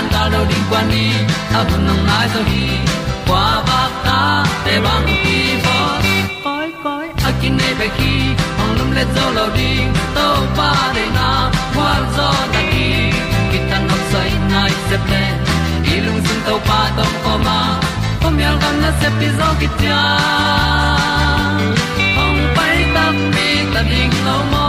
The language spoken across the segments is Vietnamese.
tan ga lo ding kwan ni a bu nang mai zo ba ta để băng đi bo koi koi a kin nei pe ki lum le zo lo ding pa na, qua zo ta đi. Ki tan nok sai nai se ple lung sun to pa tom ko ma. Pom yal gam na se pi zo ki tia ta mi ta ding lo mo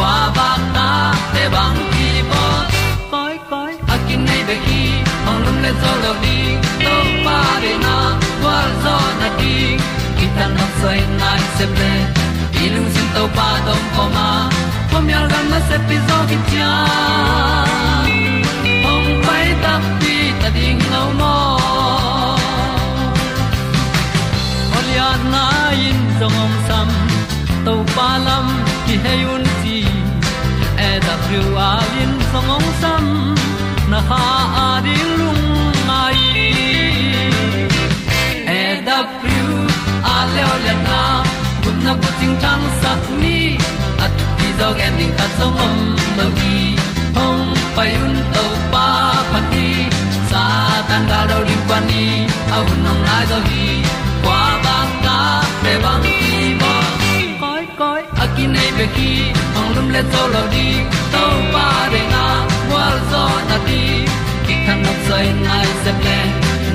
kwa ba ta te bang ki bo koi koi a kin nei be ki ong lum le zo lo di to pa de na kwa zo na di ki ta na sai nai se ple i lung sin to pa dom ko ma. Pom yal gam na se pi zo ki tia ong pai ta pi ta ding lo mo Olia na in zong om sam to pa lam ki hay un ti e da thru a lin song ong sam na ha a à di lung mai e da thru a le o le na kun na ko ting tang sat ni at ti dog ending ta song om no gi hong pai un to pa pa ti sa tan ga do ri pa ni au nong lai do gi akin ki ong lum le zo lo di to pa de na wa zo na di ki kan nok sai nai se ple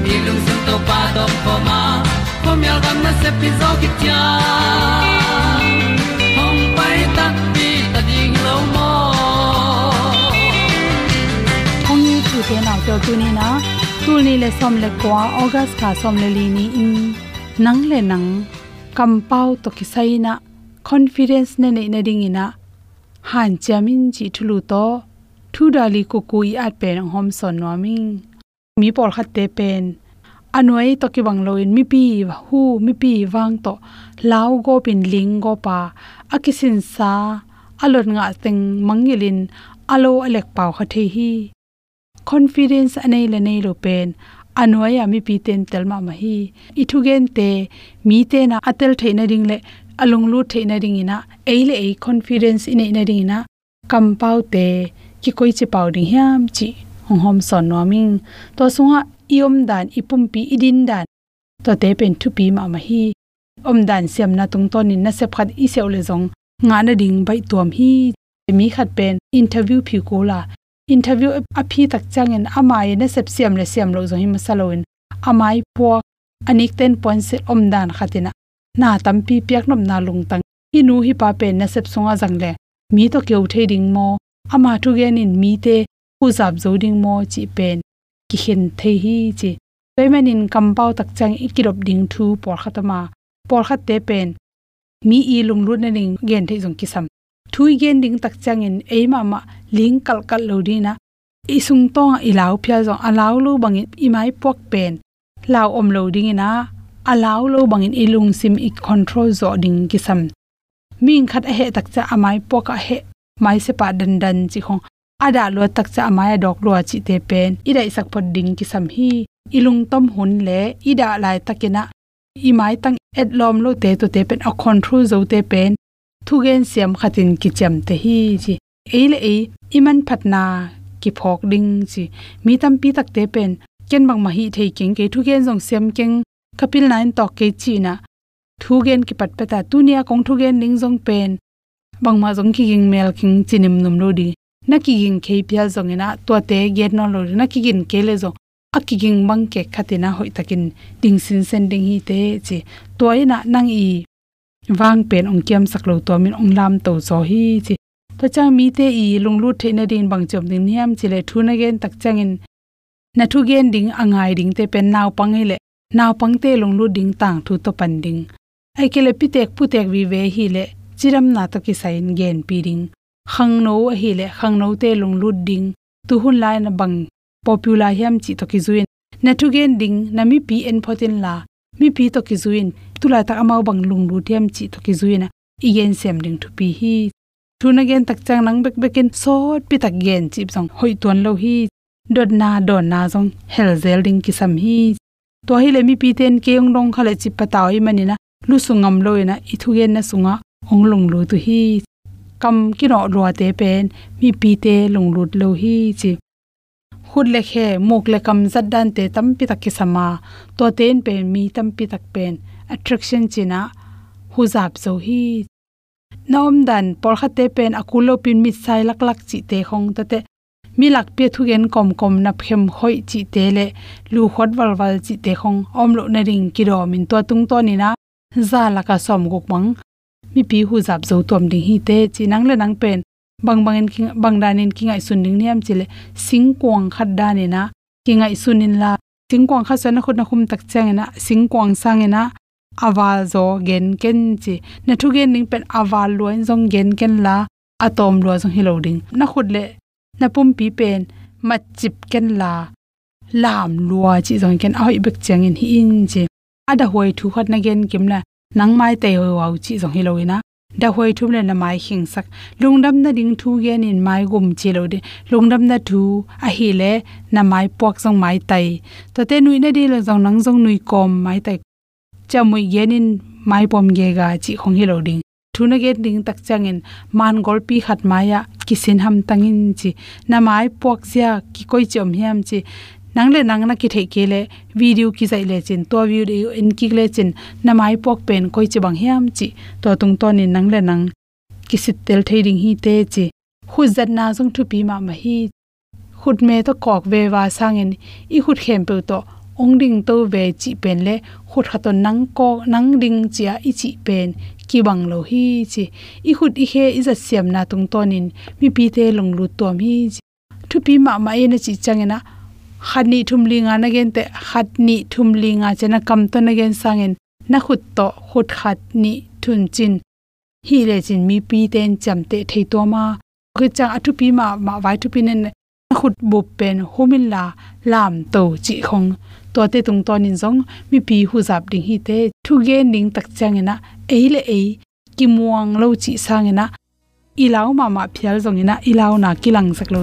ni lung sun to pa do po ma. Po mi al gam na se pi zo ki tia hong pai ta pi ta ding lo mo ong ni chu te na to tu ni na tu ni le som le kwa august ka som le li ni in. Nang le nang kampau to ki sai na confidence ne nei na ding ina han chamin chi thulu to thu dali ku kui at pen hom son no mi mi por khat te pen anoi to ki wang loin mi pi hu mi pi wang to lao go pin ling go pa akisin sa alon nga teng mangilin alo alek pau kha the hi confidence anei le nei lo pen anoi ami pi ten telma ma hi ithugen te mi te na atel theina ring le along lu theina ring ina, eile ei confidence in na ring ina kam pau te ki koi chi pau ding hiam chi hong hom son no ming to sunga iom dan ipum pi idin dan, to te pen thu pi ma ma hi. Om dan siam na tung ton in na se phat i sew le zong, nga na ding bai tuam hi. Mi khat pen interview phi ko la. Interview a phi tak changin amai na sep siam le siam lo zo hi masaloin amai po anik ten point se om dan khatina na tampi piak nam na lung tang. Inu hi pa pe na sep songa jang le. Mi to keu the ding mo. Ama thu gen in mi te hu zap zo ding mo chi pen. Ki hen the hi chi. Toiman in kampau tak chang ikirop ding thu por khatama por khat te pen. Mi i lung lut na ning gen the jong ki sam. Thui gen ding tak chang in eima ma ling kal kal lo di na. Isung tong ilaw phya jong alaw lu bangin imai pok pen. Lau om lo ding ina alaw lo bangin ilung sim i control zo ding kisam. Ming khat a he tak cha amai poka he, mai se pa dan dan chi khong. Ada lo tak cha amai dok lo chi te pen. Ida isak pod ding kisam hi. Ilung tom hun le, ida lai takena i mai tang et lom lo te to te pen, a control zo te pen. Thu gen siam khatin ki cham te hi chi. Eile e iman phatna ki phok ding chi. Mi tam pi tak te pen. Ken bang ma hi thei king ke, thu gen jong siam keng kapil nain to ke chi na thu gen ki pat pata tunia kong thu gen ning jong pen. Bang ma jong ki ging mel king chinim num lo di. Na ki ging ke pya jong ina to te get no lo na ki gin ke le jong akiging bang ke khatina hoi takin ding sin sen ding hi te chi toina nang i. Wang pen ong kiam saklo to min ong lam to zo hi chi to cha mi te i lung lu theina din bang chom ding niam chi le thuna gen tak changin na thu gen ding angai ding te pen naw pangai le naw pang te lung lu ding tang thu to pan ding. Ai ke le pi tek pu tek vi ve hi le chiram na to ki sain gen pi ding. Khang no hi le khang no te lung lu ding. Tu hun lai na bang popular hiam chi to ki zuin. Na thu gen ding, na mi pi en photin la. Mi pi to ki zuin. Tula ta amau bang lung lu thiam chi to ki zuina igen sem ding thu pi hi. Thuna gen tak chang nang bek bekin sot pi tak gen chip song hoi ton lo hi. Dot na dot na jong hel zel ding ki sam hi to hi le mi pi ten ke ong dong khale chip pataw i manina lu sungam loina i thu gen na sunga ong lung lu tu hi kam ki ro ro te pen mi pi te lung lut lo hi chi khut le khe muk le kam zat dan te tam pi tak ki sama to ten pen mi tam pi tak pen attraction china hu zap zo hi nom dan por kha te pen akulo pin mi sai lak lak chi te khong ta te mi lak pe thu gen kom kom na phem khoi chi te le. Lu khot wal wal chi te khong. Om lo na ring ki ro min to tung to ni na. Za la ka som gok mang. Mi pi hu zap zo tom ding hi te chi nang le nang pen. Bang bang in king bang dan in king ai sun ding niam chile sing kwang khat da ne na. King ai sunin la. Sing kwang kha sana khut na khum tak chang na sing kwang sang na awal zo gen ken chi. Na thu gen ning pen awal loin zong gen ken la. Atom lo zong hiloding na khut le na pum pi pen ma chip ken la, lam lua chi zong ken ai bek chang in hi in je ada hoi thu khat na gen kim la nang mai te ho wa chi zong hiloina da hoi thum le na mai hing sak. Lungdam na ding thu gen in mai gum chi lo de lungdam na thu, a hi le na mai pok song mai tai. To te nui na di le zong nang zong nui kom mai tai. Cha mui gen in mai pom ge ga chi khong hi lo ding thuna ge ding tak changin. Man gol pi khat maya kisin ham tangin chi. Na mai pok sia ki koi chom hiam chi. Nang le nang na ki the ke le video ki zai le chin. To video in ki le chin. Na mai pok pen koi chi bang hiam chi. To tung to ni nang le nang kisit tel thei ding hi te chi. Khu zat na jong thu pi ma ma hi. Khut me to kok ve wa sang en i khut khem pe to ong ding to ve chi pen le. Khut kha to nang ko nang ding chia i chi pen ki bang lo hi chi. I khut i he i za siam na tung ton in mi pi te long lu tom hi thu pi ma ma e na chi thum li nga na gen te. Khatni thumlinga chena kam to na gen sang en. Na khut to khut khat ni thun chin. Hi le chin mi pi ten cham te thei to ma. Khu chang athu pi ma ma vai thu pi nen khut bu pen humin la lam to chi khong. To te tung ton in zong. Mi pi hu zap ding hi te. Thu ge ning tak chang na ei le ei ki muang lo chi sang ena ilaw ma ma phial zong ina ilaw na kilang sak lo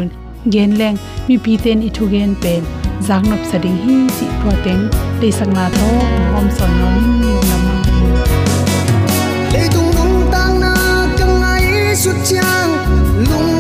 gen leng, mi pi ten i thu gen pen zang nop sading hi chi pro teng le sang na tho hom son no ning ni na ma le tung tang na ai chang lung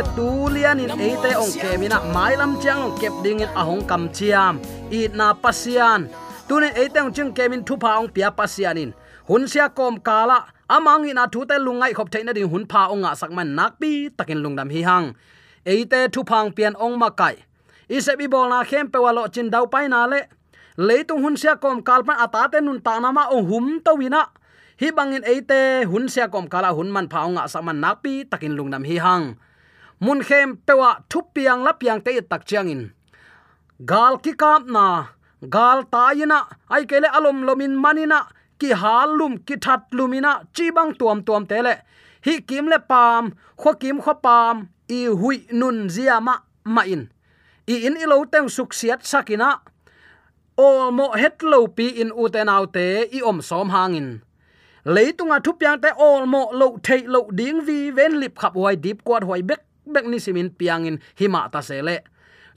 te ding tu lian in eite ong kemina mailam chiang ong kep ding in ahong kam chiam i na pasian. Tune eite ong ching kemin thu pa ong pia pasian in. Hun sia kom kala, amang ina thu te lungai khop theina ding hun pha ong nga sakman nakpi takin lungdam hi hang. Eite thu phang pian ong makai ise bi bol na khem pe walo chin dau pai na le. Leitung hun sia kom kalpan atate nun ta na ma ong hum to wina hi bangin eite, hun sia kom kala hun man phaunga saman nakpi takin lungnam hi hang mun khem pewa thupiang la piang te tak chiang in gal ki kap na, gal ta ina ai kele alom lomin manina ki halum ki that lumina chi bang tuam tuam tele hi kim le pam kho kim kho pam i hui nun zia ma ma in. I in i lo teng suk siat sakina o mo het lo pi in u te nau te, i om som hangin. Leitunga thupiang te all mo lo thei lo ding vi ven lip khap huai dip kwat huai bek bek ni simin piangin hima ta sele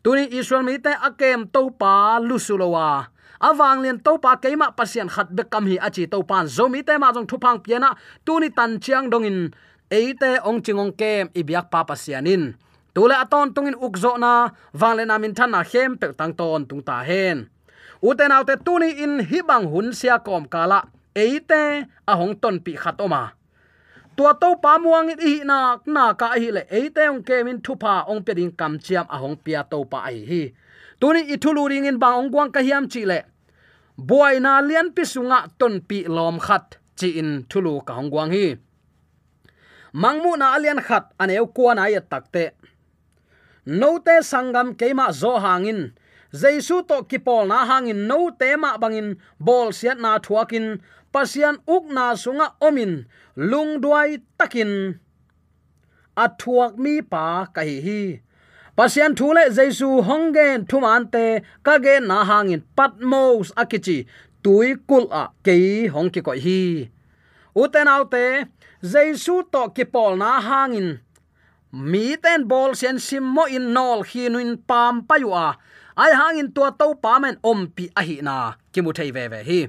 tuni israel mi te akem to pa lusulowa. Awang lien to pa keima pasian khat be kam hi achi to pan zomi te ma jong thupang piana, tuni tan chiang dongin eite ong chingong kem ibyak pa pasianin tule aton tungin ukzo na wangle na min thana hem pe tang ton tung ta hen. Uten autte tuni in hibang hun sia kom kala. Eite a ton pi khatoma tua to pa muang i na na ka hi le eite ong ke min thupa, ong pe ding kam chiam a hong pia to pa ai hi tuni i thulu ring in bang ong guang ka hiam chi le boy na lian pi sunga ton pi lom khat, chi in thulu ka hong guang hi. Mangmu na alian khat aneu kwa na ya takte note sangam keima zo hangin jaisu to kipol na hangin no tema bangin, bol siat na thuakin, pasian ukna sunga omin lungduai takin. Athuak mi pa kai hi pasian thule jaisu hongen thumante kage na hangin patmos akichi, tui kul a ke hong ki ko hi. Uten autte, jaisu to kipol na hangin. Mi ten bol sen sim mo in nol hinuin pam payua ai hangin tua to pa men om pi a hi na. Ki mu thei ve ve hi.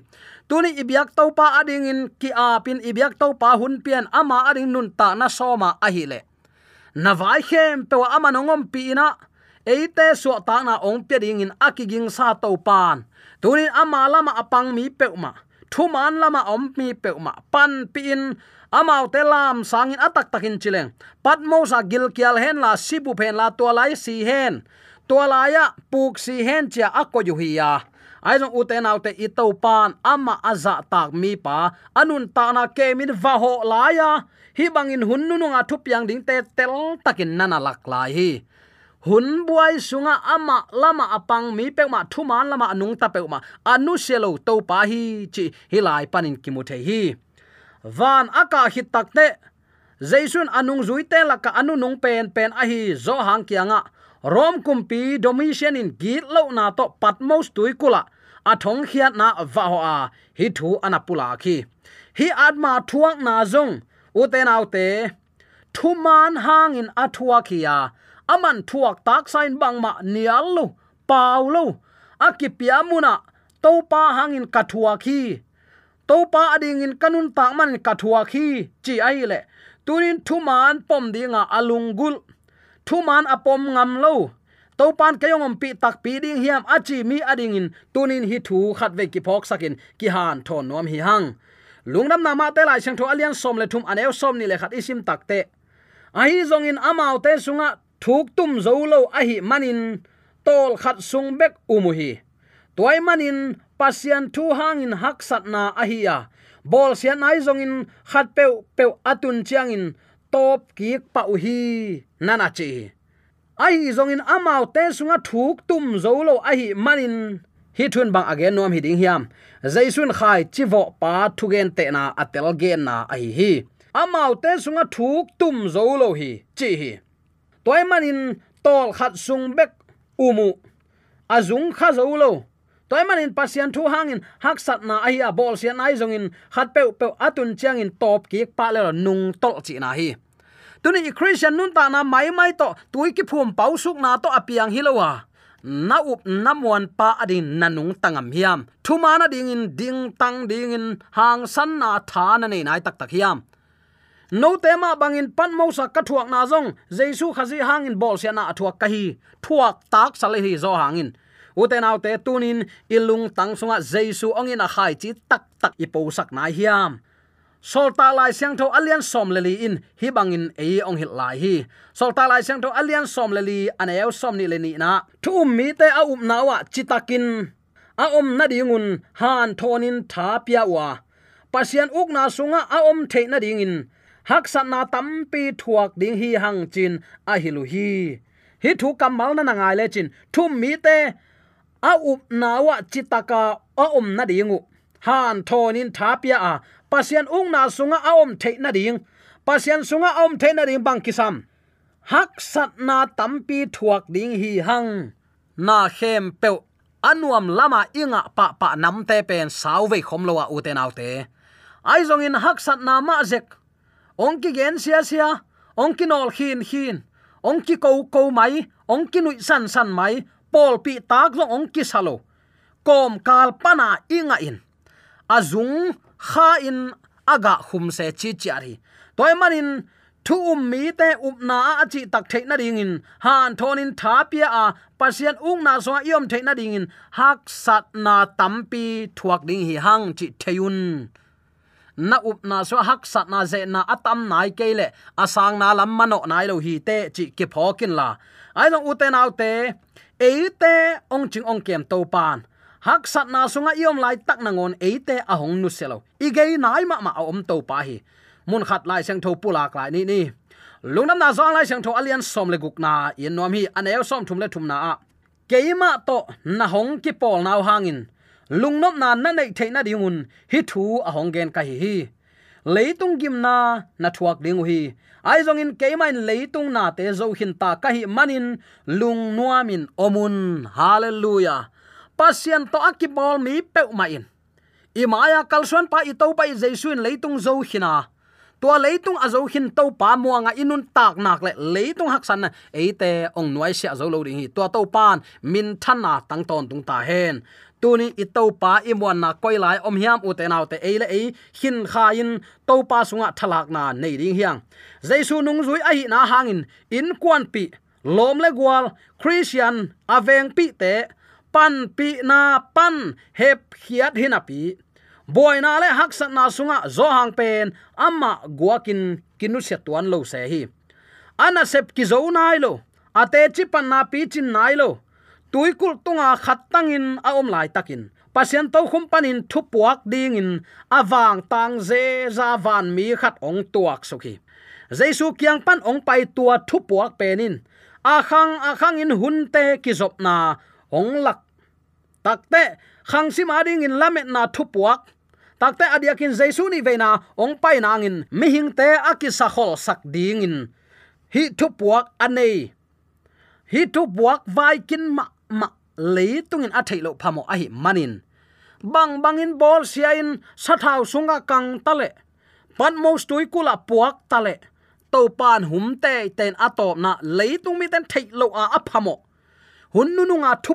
Tuni ibyak to pa ading in ki a pin ibyak to pa hun pian ama ading nun ta na soma a hi le. Na vai khem pe wa ama nongom pi na eite so ta na ong pe ding in akiging sa to pan tuni ama lama apang mi pe ma thu man lama om mi pe ma pan pi in amau te lam sangin atak takin chileng. Pat mo sa gil kial hen la sibu pen la to lai si hen tualaya puk si hen chia akko yu hi ya ai jong uten autte pan ama aza tak mi pa anun ta na ke min va ho laya hi bangin hunnu nga thu yang ding te tel takin nana lak lai hi hun buai sunga ama lama apang mi pe ma thu man lama nung ta pe ma anu selo to pa hi chi hilai panin kimuthe hi van aka hi takte jaisun anung zui laka anu nung pen pen a hi zo hang kianga rom kumpi domitian in git lo na to patmos tui kula. Athong thong khiat na va ho a. Hi thu anapula khi hi atma thuak na zong. Uten autte thuman hang in athua khia aman thuak tak sain bang ma nial lu paulo akipia muna to pa hangin kathua khi to pa ading in kanun tak man kathua khi chi ai le. Tunin thuman pom dinga alungul thu man apom ngam lo. To pan ke yong pi tak pi ding hiam achi mi ading in tunin hi thu khat ve ki phok sakin. Ki han thon nom hi hang. Lungnam na ma te lai sang tho alian som le thum aneu som ni le khat isim tak te. Ahi zong in amau te sunga thuk tum zo lo ahi manin. Tol khat sung bek umuhi toy manin pasian thu hangin hak sat na ahi ya. Bol sian ai zong in khat pe pe atun chiang in top ki pau hi, nana chi. Ai zong in amau te sunga thuk tum zo lo a hi manin. Hi thun bang again nom hi ding hiam. Jaisun khai chivo pa thugen te na atel gen na ai hi. Amau te sunga thuk tum zo lo hi, chi hi. Toy manin tol khat sung bek umu. Azung kha zo lo. Toy manin pasian thu hangin hak sat na ai a bol sian ai zong in khat pe pe atun chiang in top ki pa le nung tol chi na hi tuni christian nun ta na mai mai to tui ki phum pau suk na to apiang hilowa na up namwan pa adin nanung tangam hiam. Thumana ding in ding tang ding in hang san na tha na nei nai tak tak hiam. No tema bangin pan mo sa ka thuak na zong, jesu khazi hangin bol sia na thuak kahi thuak tak sale hi zo hangin uten autte tunin ilung tang sunga jesu ongin a khai chi tak tak ipo sak na hiam solta lai siang tho alian som leli in, hi bangin e ong hil lai hi. Solta lai siang tho alian som leli aneu som ni leni na. Thu um mi te a um nawa chitakin. A om na dingun han thonin tha pia wa. Pasian uk na sunga, a om the na dingin hak san na tam pi thuak ding hi hang chin, a hilu hi. Hi thu kamal na ngai le chin. Thu um mi te a up nawa chitaka, a om na dingu han thonin thapia a. Pasian ung na sunga aom theina ding. Pasian sunga om theina ding bang kisam. Hak sat na tampi thuak ding hi hang. Na khem pe anuam lama inga pa pa nam te pen sau ve khom lowa u te nau te. Ai zong in hak sat na ma zek. Ong ki gen sia sia. Ong ki nol khin khin ong ki ko ko mai. Ong ki nui san san mai. Pol pi tak zong ong ki salo. Kom kal pana inga in azung kha in aga khum se chi chari toy manin thu um mi te up na a chi tak the na ding in han thonin tha pia a pasien ung na so yom the na ding in hak sat na tampi thuak ding hi hang chi theyun. Na up na so hak sat na ze na atam nai kele asang na lam mano nai lo hi te chi ke phokin la. Ai long uten autte eite ong ching ong kem to pan hak sat na sunga iom lai tak na ngon eite a hong nu selo. Igei nai ma ma om to pa hi. Mun khat lai sang tho pula lai ni ni. Lungnam na zong lai sang tho alian som le guk na. In nom hi anel som thum le thum na a. Keima to na hong ki pol naw hangin. Lungnom na na nei theina dingun hi thu a hong gen ka hi hi. Leitung gim na na thuak ding hi. Ai zong in keima in leitung na te zo hin ta ka hi manin. Lung nuamin omun. Hallelujah pasien to akibol mi peu ma in. Imaya kalsuan pa ito pa jesuin leitung zo hina. Tua leitung azo hin to pa muanga inun tak nak le leitung haksan na. Eite ong noi sia zo lo ding hi. Tua to pan, min thana tang ton tung ta hen. Tuni ito pa imwan na koi lai om hiam u te nau te eile e hin kha in to pa sunga thalak na nei ding hiang. Jesu nung zui ai na hangin. In kwan pi, lom le gwal christian aveng pi te pan pi na pan, hep hiat hinapi boy na le hak sat na sunga zo hang pen, amma guakin kinu se tuan lo se hi. Ana sep ki zo nai lo ate chi pan na pi chin nai lo. Tuikul tunga khat tangin a om lai takin. Pasien to khum panin thu puak ding in awang tang ze za van mi khat ong tuak sokhi jaisu kyang pan ong pai tua thu puak penin akhang akhang in hunte ki zop na ong lak. Takte khang sim ading in lamet na thupuak. Takte adiakin jaisu ni veina ong pai nangin mi hing te akisa khol sak ding in hi thupuak anei. Hi thupuak vai kin ma ma leitungin a thailo phamo a hi manin. Bang bangin bol sia in sathau sunga kang tale. Pan mo stui kula puak tale. To pan hum te ten atop na leitung mi ten thailo a aphamo hun nu nu nga thu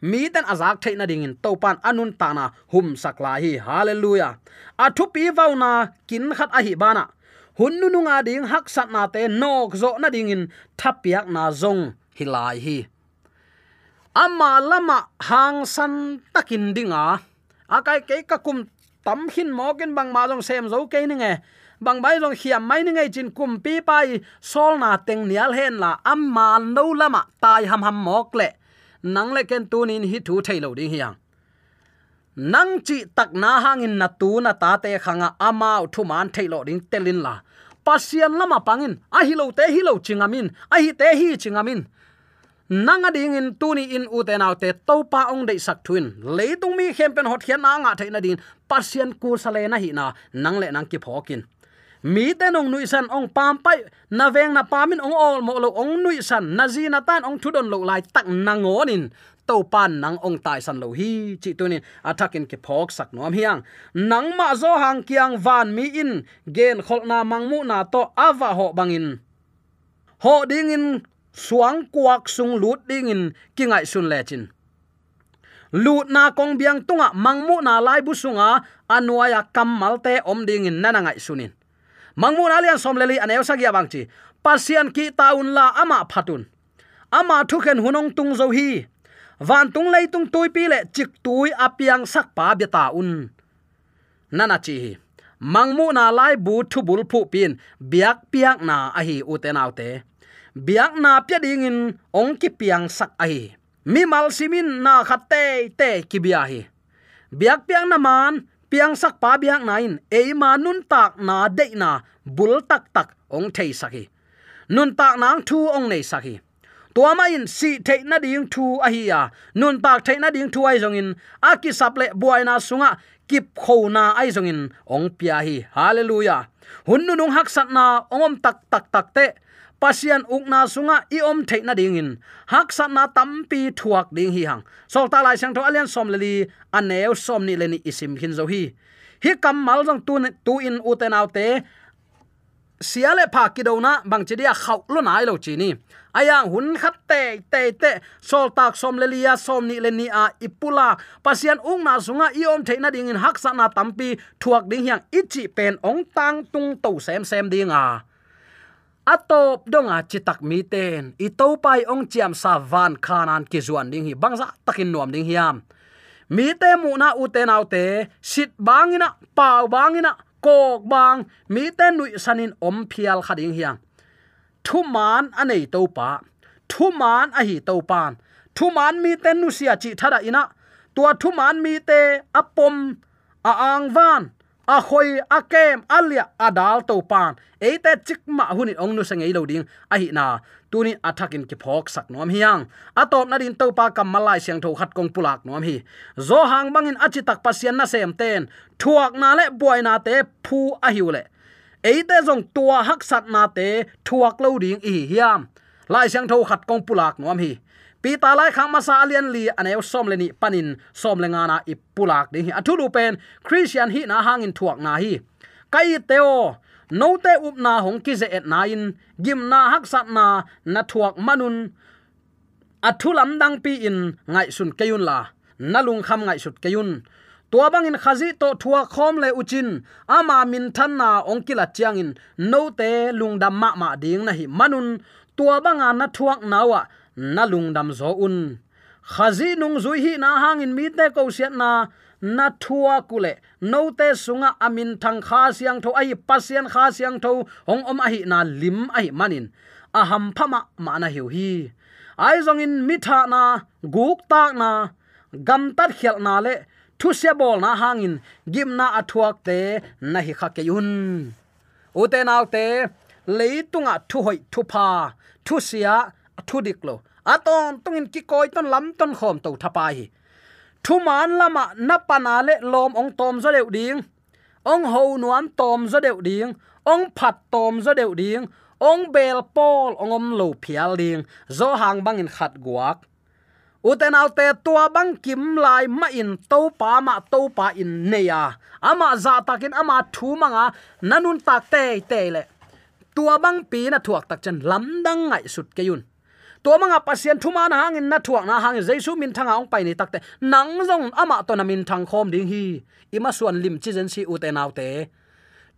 mi ten azak theina ding in topan anun ta na hum sakla hi. Hallelujah. A thupi vauna na kin khat a hi bana. Hun nu nu nga ding hak sat na te nok zo na ding in thapiak na zong hilai hi. Ama lama hang san takin dinga. Akai ke ka kum tam hin mogen bang ma jong sem zo ke ni nge bang bai jong hiam mai ni ngai chin kum pi pai, sol na teng nial hen la amma no lama tai ham ham mok le. Nang le ken tunin hi thu thailo ding hiang nang chi tak na hang in na tu na ta te khanga ama thu man thailo ding telin la. Pasian lama pangin a hi lo te hi lo chingamin a hi te hi chingamin nanga ding in tuni in uten autte topa ong dei sak thuin. Leitung mi khempen hot hian anga theina din pasian ku sale na hi na. Nang le nang ki phokin mi te nong nui san ong pam pai, na veng na pamin ong ol, mo lo ong nui san, na zi na tan ong thudon lo lai tak nang onin to pan nang ong tai san lo hi, chi tunin attacking ke phok sak nom hiang. Nang ma zo hang kiang van mi in, gen khol na mangmu na to ava ho bangin ho ding in, suang kuak sung lut ding in kingai sun le chin. Lut na kong biang tunga mangmu na lai bu sunga, anuaya kamalte om ding in nanangai sunin mangmun alian lian som leli aneu sagia bang pasian ki taun la ama phatun. Ama thuken hunong tung zo hi. Van tung lei tung tui pi le chik tui apiang sak pa beta un. Nana chi hi. Mangmu na lai bu thu bul phu pin. Biak piak na a hi uten autte biak na pya ding in ong ki piang sak a hi. Mi mal simin na khatte te ki bia hi. Biak piang na man piang sak pa biak na in e ma nun tak na de na bul tak tak ong thei saki nun tak nang thu ong nei saki tua ma in si thei na ding thu a hi ya nun tak thei na ding thu ai jong in a ki sap le buai na sunga kip kho na ai jong in ong pia hi hallelujah hun nu nung hak sat na ongom tak tak tak te pasian ukna sunga i om theina ding in. Hak sat na tampi thuak ding hi hang. Sol ta lai sang tho alian som leli aneu som ni leni isim hin zo hi. Hi kam mal jong tu tu in uten autte siale pha ki do na bang chi dia khau lo nai lo chi ni. Ayang hun khat te te te, sol tak som le lia som ni le ni a ipula pasian ung na sunga i om theina ding in. Hak sa na tampi thuak ding hiang ichi pen ong tang tung to sem sem ding a atop donga chitak mi ten. I to pai ong chiam sa van khanan ki zuan ding hi. Bangza takin nuam ding hiam mi te mu na u te nau te. Sit bangina pau bangina kok bang. Mi te nui sanin om phial khading hiang thu man anei to pa thu man a hi to pan thu man mi te nu sia chi thada ina. Tua thu man mi te apom a ang van a khoi, a kem alia adal to pan. Eite chikma huni ong nu sangei lo ding. A hi na tuni athakin ki phok sak nom hiang atop na din to pa kam malai siang tho khat kong pulak nom hi. Zo hang bangin achi tak pasian na sem ten. Thuak na le boy na te, phu a hiu le. Eite zong tua hak sat na te, thuak lo ding i hiam. Lai siang tho khat kong pulak nom hi pi ta lai khang ma sa alian li aneu som le ni panin som le nga na i pulak ding hi. Athu lu pen, christian hi na hangin thuak na hi. Kai teo no te up na hong ki ze et na in, gim na hak sat na na thuak manun athulam dang pi in, ngai sun keyun la nalung kham ngai sut keyun tua bangin khazi to thua khom le uchin ama min than na ong kila chiang in no te lung dam ma ma ding na hi manun. Tua banga na thuak nawa na lung dam zo un. Khazi nung zui hi na hangin mi te ko siat na na thua kule no te sunga amin thang kha siang tho, ai pasien kha siang tho, hong om ahi na lim ai manin. Aham phama mana hiu hi. Ai zong in mitha na, guk tak na, gam tat khel na le, thu se bol na hangin gim na athuak te, na hi kha ke yun. U te naw te leitunga thu hoi thu pha, thu sia, thu dik lo aton tungin ki koi ton lam ton khom to thapa hi. Thu man lama ah na pana le lom ong tom zo deu ding. Ong ho nuam tom zo deu ding. Ong phat tom zo deu ding. Ong bel pol ong om lo phial ding. Zo hang bangin khat guak. Uten autte tua bang kim lai ma in to pa ma to pa in neya ama za takin ama thu manga nanun tak te te le tua bang pi na thuak tak chen lam dang ngai sut ke yun tua manga pasien thuma na hangin na thuak na hangin jaisu min thanga ong pai ni takte. Nang jong ama to na min thang khom ding hi. Ima suan lim chi jen si uten autte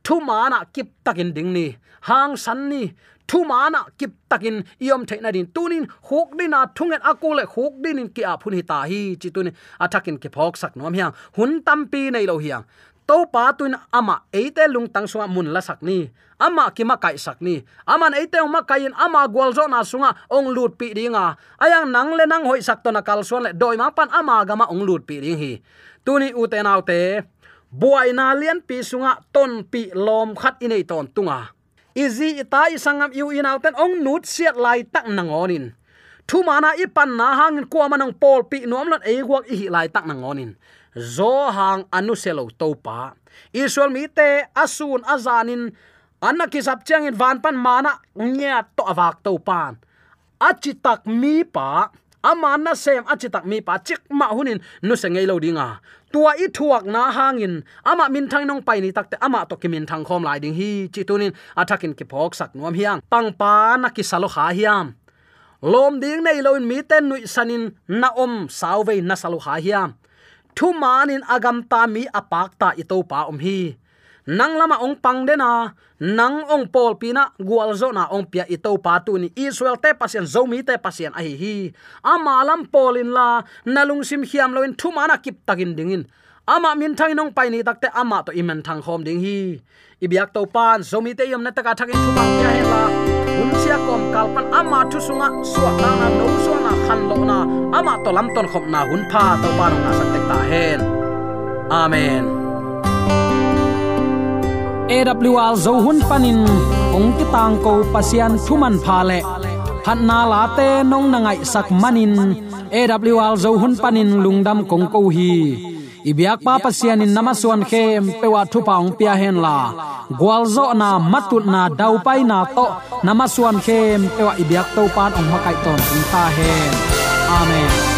thuma na kip takin ding ni. Hang san ni. Thuma na kip takin iom theina din. Tunin huk dina thungen akule huk dinin ki a phun hi ta hi chi tun athakin ki phok sak nom hiang. Hun tampi nei lo hiang to pa tuin ama eite lung tang sunga mun la sak ni, ama ki ma kai sak ni. Aman eite ma kain ama gwal zo na sunga ong lut pi dinga ayang nang le nang hoi sak to na kal suan le doi ma pan ama gama ong lut pi ding hi. Tuni u te nau te, buai na lian pi sunga, ton pi lom khat inei ton tunga. Izi ita isangam yu inau ten ong nut siat lai tak nangonin thu mana ipan na hangin kuamanang pol pi nom lan ei guak i lai tak nangonin zo hang anu selo topa israel mi te asun azanin anaki sap chang in van pan mana nya to awak to pan achitak mi pa amana sem achitak mi pa, chik ma hunin nu se ngei lo dinga. Tua i thuak na hangin ama min thang nong pai ni takte ama to kimin thang khom lai ding hi, chi tunin athakin ki phok sak nuam hiang. Pang pa na ki salo kha hiam. Lom ding nei lo in mi ten nui sanin na om sauve na salo kha hiam thu manin agam ta mi apak ta ito pa om hi nang lama ong pang dena nang ong pol pina gual zo na ong pia ito pa tu ni israel te pasien zo mi te pasien ai hi. Ama lam polin la nalung sim hiam loin thu mana kip takin dingin. Ama min thang nong pai ni takte ama to imen thang khom ding hi. Ibyak to pan zo mi te yom na taka thakin thu ma pia hela, un sia kom kalpan ama thu sunga suwa na na no so khan lo na ama to lam ton khom na hun pha to pa nong na sak tek ta hen. Amen. AWR zo hun panin, ong ki tang ko pasian thuman pha le. Phat na la te nong na ngai sak manin. AWR zo hun panin lungdam kong ko hi ibyak pa pasian in namaswan khem pewa thu paung pia hen la. Gwalzo na matut na dau pai na to namaswan khem pewa ibyak to pan ong makai ton ta hen. Amen.